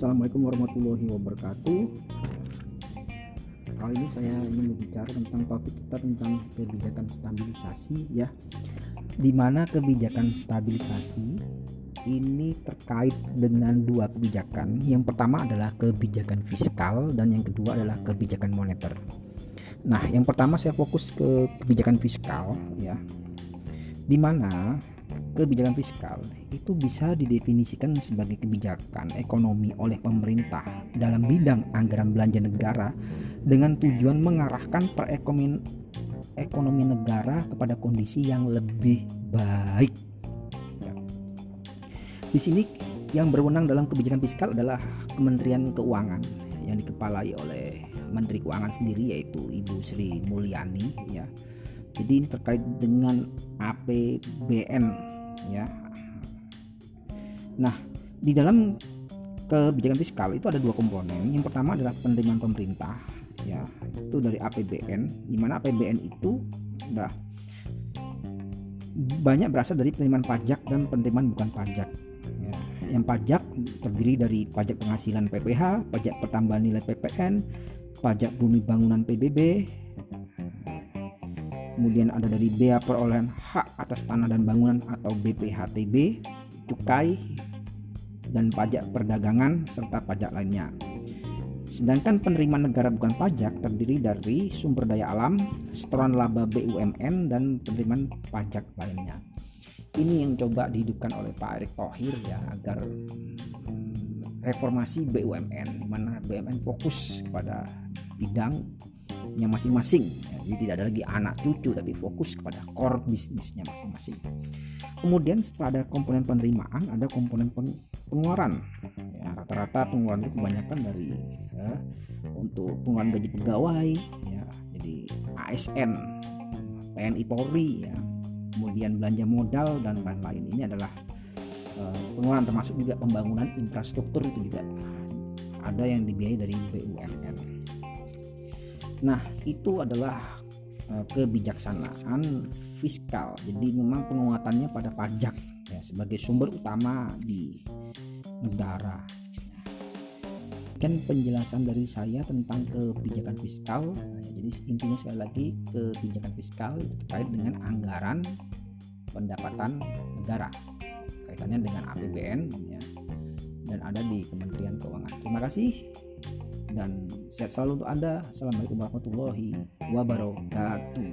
Assalamualaikum warahmatullahi wabarakatuh. Kali ini saya ingin berbicara tentang topik kita tentang kebijakan stabilisasi ya. Di mana kebijakan stabilisasi ini terkait dengan dua kebijakan. Yang pertama adalah kebijakan fiskal dan yang kedua adalah kebijakan moneter. Nah, yang pertama saya fokus ke kebijakan fiskal ya. Di mana kebijakan fiskal itu bisa didefinisikan sebagai kebijakan ekonomi oleh pemerintah dalam bidang anggaran belanja negara dengan tujuan mengarahkan perekonomian ekonomi negara kepada kondisi yang lebih baik. Ya. Di sini yang berwenang dalam kebijakan fiskal adalah Kementerian Keuangan yang dikepalai oleh Menteri Keuangan sendiri yaitu Ibu Sri Mulyani ya. Jadi ini terkait dengan APBN ya. Nah, di dalam kebijakan fiskal itu ada dua komponen. Yang pertama adalah penerimaan pemerintah ya, itu dari APBN, di mana APBN itu udah banyak berasal dari penerimaan pajak dan penerimaan bukan pajak. Ya, yang pajak terdiri dari pajak penghasilan PPH, pajak pertambahan nilai PPN, pajak bumi bangunan PBB, kemudian ada dari bea perolehan hak atas tanah dan bangunan atau BPHTB, cukai, dan pajak perdagangan serta pajak lainnya. Sedangkan penerimaan negara bukan pajak terdiri dari sumber daya alam, setoran laba BUMN dan penerimaan pajak lainnya. Ini yang coba dihidupkan oleh Pak Erick Thohir ya agar reformasi BUMN di mana BUMN fokus kepada bidang yang masing-masing. Jadi tidak ada lagi anak cucu tapi fokus kepada core bisnisnya masing-masing. Kemudian setelah ada komponen penerimaan ada komponen pengeluaran. Ya, rata-rata pengeluaran itu kebanyakan dari ya, untuk pengeluaran gaji pegawai ya jadi ASN TNI Polri ya. Kemudian belanja modal dan lain-lain. Ini adalah uh, pengeluaran termasuk juga pembangunan infrastruktur itu juga ada yang dibiayai dari BUMN Nah, itu adalah uh, kebijaksanaan fiskal. Jadi memang penguatannya pada pajak ya sebagai sumber utama di negara. Kan penjelasan dari saya tentang kebijakan fiskal. Ya, jadi intinya sekali lagi kebijakan fiskal terkait dengan anggaran pendapatan negara kaitannya dengan APBN ya, dan ada di Kementerian Keuangan. Terima kasih dan sehat selalu untuk Anda. Assalamualaikum warahmatullahi wabarakatuh.